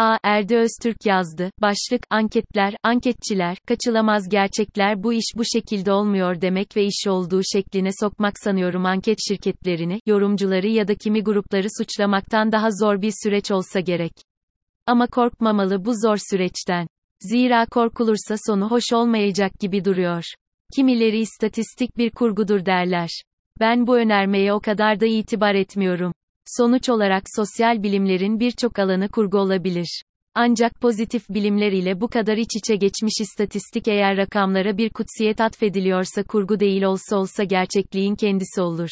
A. Erde Öztürk yazdı. Başlık, anketler, anketçiler, kaçılamaz gerçekler bu iş bu şekilde olmuyor demek ve iş olduğu şekline sokmak sanıyorum anket şirketlerini, yorumcuları ya da kimi grupları suçlamaktan daha zor bir süreç olsa gerek. Ama korkmamalı bu zor süreçten. Zira korkulursa sonu hoş olmayacak gibi duruyor. Kimileri istatistik bir kurgudur derler. Ben bu önermeye o kadar da itibar etmiyorum. Sonuç olarak sosyal bilimlerin birçok alanı kurgu olabilir. Ancak pozitif bilimler ile bu kadar iç içe geçmiş istatistik eğer rakamlara bir kutsiyet atfediliyorsa kurgu değil olsa olsa gerçekliğin kendisi olur.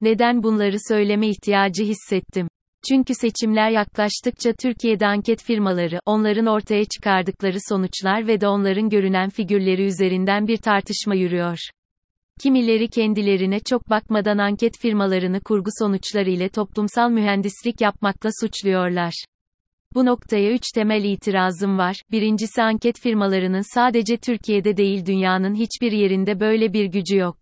Neden bunları söyleme ihtiyacı hissettim? Çünkü seçimler yaklaştıkça Türkiye'de anket firmaları, onların ortaya çıkardıkları sonuçlar ve de onların görünen figürleri üzerinden bir tartışma yürüyor. Kimileri kendilerine çok bakmadan anket firmalarını kurgu sonuçları ile toplumsal mühendislik yapmakla suçluyorlar. Bu noktaya üç temel itirazım var. Birincisi anket firmalarının sadece Türkiye'de değil dünyanın hiçbir yerinde böyle bir gücü yok.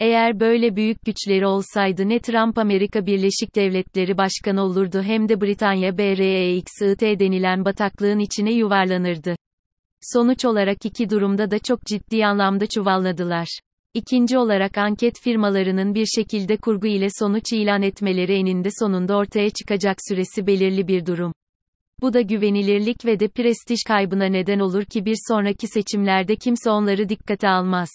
Eğer böyle büyük güçleri olsaydı ne Trump Amerika Birleşik Devletleri Başkanı olurdu hem de Britanya BREXIT denilen bataklığın içine yuvarlanırdı. Sonuç olarak iki durumda da çok ciddi anlamda çuvalladılar. İkinci olarak anket firmalarının bir şekilde kurgu ile sonuç ilan etmeleri eninde sonunda ortaya çıkacak süresi belirli bir durum. Bu da güvenilirlik ve de prestij kaybına neden olur ki bir sonraki seçimlerde kimse onları dikkate almaz.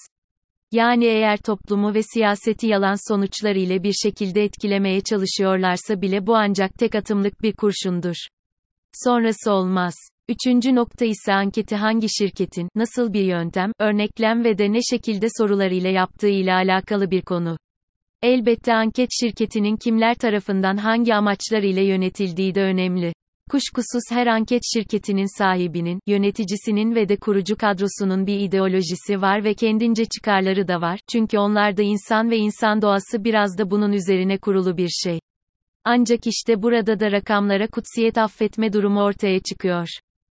Yani eğer toplumu ve siyaseti yalan sonuçlar ile bir şekilde etkilemeye çalışıyorlarsa bile bu ancak tek atımlık bir kurşundur. Sonrası olmaz. Üçüncü nokta ise anketi hangi şirketin, nasıl bir yöntem, örneklem ve de ne şekilde sorularıyla yaptığı ile alakalı bir konu. Elbette anket şirketinin kimler tarafından hangi amaçlar ile yönetildiği de önemli. Kuşkusuz her anket şirketinin sahibinin, yöneticisinin ve de kurucu kadrosunun bir ideolojisi var ve kendince çıkarları da var, çünkü onlar da insan ve insan doğası biraz da bunun üzerine kurulu bir şey. Ancak işte burada da rakamlara kutsiyet affetme durumu ortaya çıkıyor.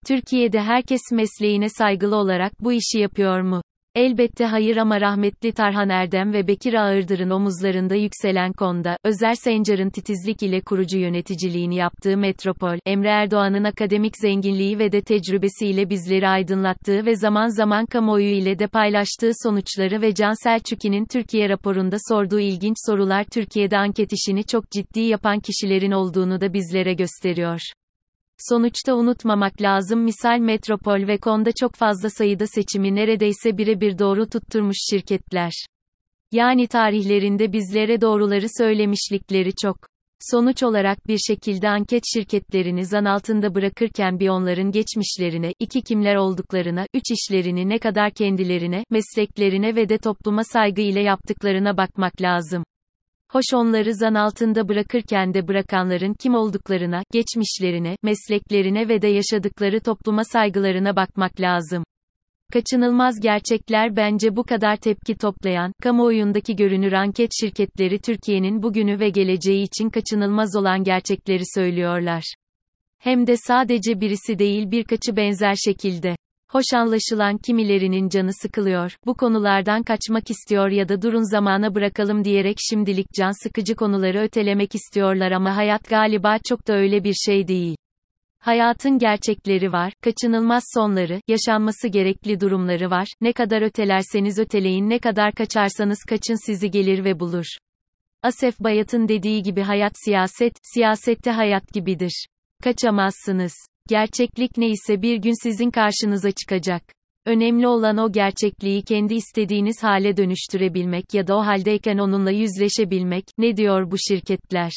Türkiye'de herkes mesleğine saygılı olarak bu işi yapıyor mu? Elbette hayır ama rahmetli Tarhan Erdem ve Bekir Ağırdır'ın omuzlarında yükselen konda, Özer Sencar'ın titizlik ile kurucu yöneticiliğini yaptığı Metropol, Emre Erdoğan'ın akademik zenginliği ve de tecrübesiyle bizleri aydınlattığı ve zaman zaman kamuoyu ile de paylaştığı sonuçları ve Can Selçuk'un Türkiye raporunda sorduğu ilginç sorular Türkiye'de anket işini çok ciddi yapan kişilerin olduğunu da bizlere gösteriyor. Sonuçta unutmamak lazım misal Metropol ve Konda çok fazla sayıda seçimi neredeyse birebir doğru tutturmuş şirketler. Yani tarihlerinde bizlere doğruları söylemişlikleri çok. Sonuç olarak bir şekilde anket şirketlerini zan altında bırakırken bir onların geçmişlerine, iki kimler olduklarına, üç işlerini ne kadar kendilerine, mesleklerine ve de topluma saygı ile yaptıklarına bakmak lazım. Hoş onları zan altında bırakırken de bırakanların kim olduklarına, geçmişlerine, mesleklerine ve de yaşadıkları topluma saygılarına bakmak lazım. Kaçınılmaz gerçekler bence bu kadar tepki toplayan, kamuoyundaki görünür anket şirketleri Türkiye'nin bugünü ve geleceği için kaçınılmaz olan gerçekleri söylüyorlar. Hem de sadece birisi değil birkaçı benzer şekilde. Hoş anlaşılan kimilerinin canı sıkılıyor, bu konulardan kaçmak istiyor ya da durun zamana bırakalım diyerek şimdilik can sıkıcı konuları ötelemek istiyorlar ama hayat galiba çok da öyle bir şey değil. Hayatın gerçekleri var, kaçınılmaz sonları, yaşanması gerekli durumları var, ne kadar ötelerseniz öteleyin ne kadar kaçarsanız kaçın sizi gelir ve bulur. Asef Bayat'ın dediği gibi hayat siyaset, siyasette hayat gibidir. Kaçamazsınız. Gerçeklik neyse bir gün sizin karşınıza çıkacak. Önemli olan o gerçekliği kendi istediğiniz hale dönüştürebilmek ya da o haldeyken onunla yüzleşebilmek, ne diyor bu şirketler?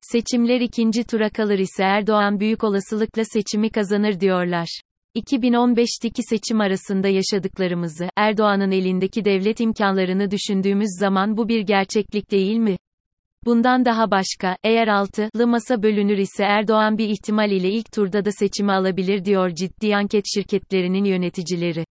Seçimler ikinci tura kalır ise Erdoğan büyük olasılıkla seçimi kazanır diyorlar. 2015'teki seçim arasında yaşadıklarımızı, Erdoğan'ın elindeki devlet imkanlarını düşündüğümüz zaman bu bir gerçeklik değil mi? Bundan daha başka, eğer altılı masa bölünür ise Erdoğan bir ihtimal ile ilk turda da seçimi alabilir diyor ciddi anket şirketlerinin yöneticileri.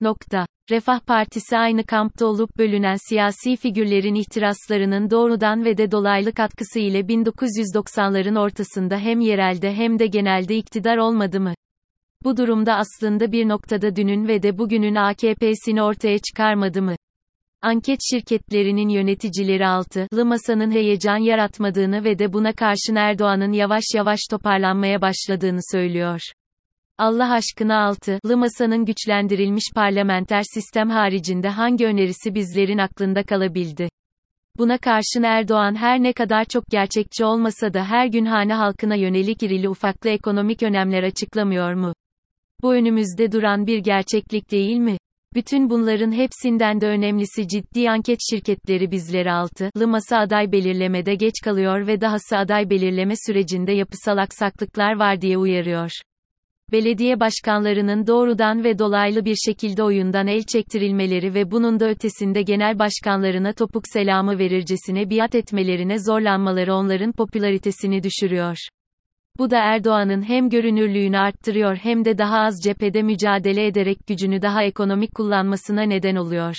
Nokta. Refah Partisi aynı kampta olup bölünen siyasi figürlerin ihtiraslarının doğrudan ve de dolaylı katkısı ile 1990'ların ortasında hem yerelde hem de genelde iktidar olmadı mı? Bu durumda aslında bir noktada dünün ve de bugünün AKP'sini ortaya çıkarmadı mı? Anket şirketlerinin yöneticileri altılı masanın heyecan yaratmadığını ve de buna karşın Erdoğan'ın yavaş yavaş toparlanmaya başladığını söylüyor. Allah aşkına altılı masanın güçlendirilmiş parlamenter sistem haricinde hangi önerisi bizlerin aklında kalabildi? Buna karşın Erdoğan her ne kadar çok gerçekçi olmasa da her gün hane halkına yönelik irili ufaklı ekonomik önemler açıklamıyor mu? Bu önümüzde duran bir gerçeklik değil mi? Bütün bunların hepsinden de önemlisi ciddi anket şirketleri bizleri altılı masa aday belirlemede geç kalıyor ve dahası aday belirleme sürecinde yapısal aksaklıklar var diye uyarıyor. Belediye başkanlarının doğrudan ve dolaylı bir şekilde oyundan el çektirilmeleri ve bunun da ötesinde genel başkanlarına topuk selamı verircesine biat etmelerine zorlanmaları onların popülaritesini düşürüyor. Bu da Erdoğan'ın hem görünürlüğünü arttırıyor hem de daha az cephede mücadele ederek gücünü daha ekonomik kullanmasına neden oluyor.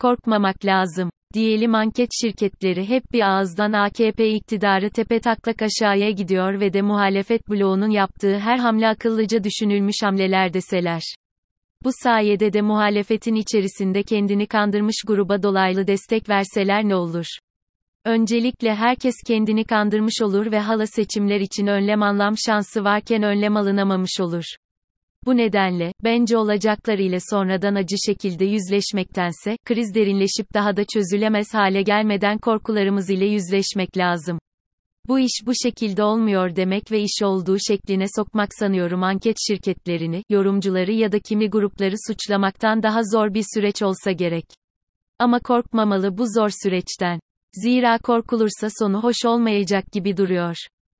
Korkmamak lazım. Diyelim anket şirketleri hep bir ağızdan AKP iktidarı tepe taklak aşağıya gidiyor ve de muhalefet bloğunun yaptığı her hamle akıllıca düşünülmüş hamleler deseler. Bu sayede de muhalefetin içerisinde kendini kandırmış gruba dolaylı destek verseler ne olur? Öncelikle herkes kendini kandırmış olur ve hala seçimler için önlem anlam şansı varken önlem alınamamış olur. Bu nedenle, bence olacaklar ile sonradan acı şekilde yüzleşmektense, kriz derinleşip daha da çözülemez hale gelmeden korkularımız ile yüzleşmek lazım. Bu iş bu şekilde olmuyor demek ve iş olduğu şekline sokmak sanıyorum anket şirketlerini, yorumcuları ya da kimi grupları suçlamaktan daha zor bir süreç olsa gerek. Ama korkmamalı bu zor süreçten. Zira korkulursa sonu hoş olmayacak gibi duruyor.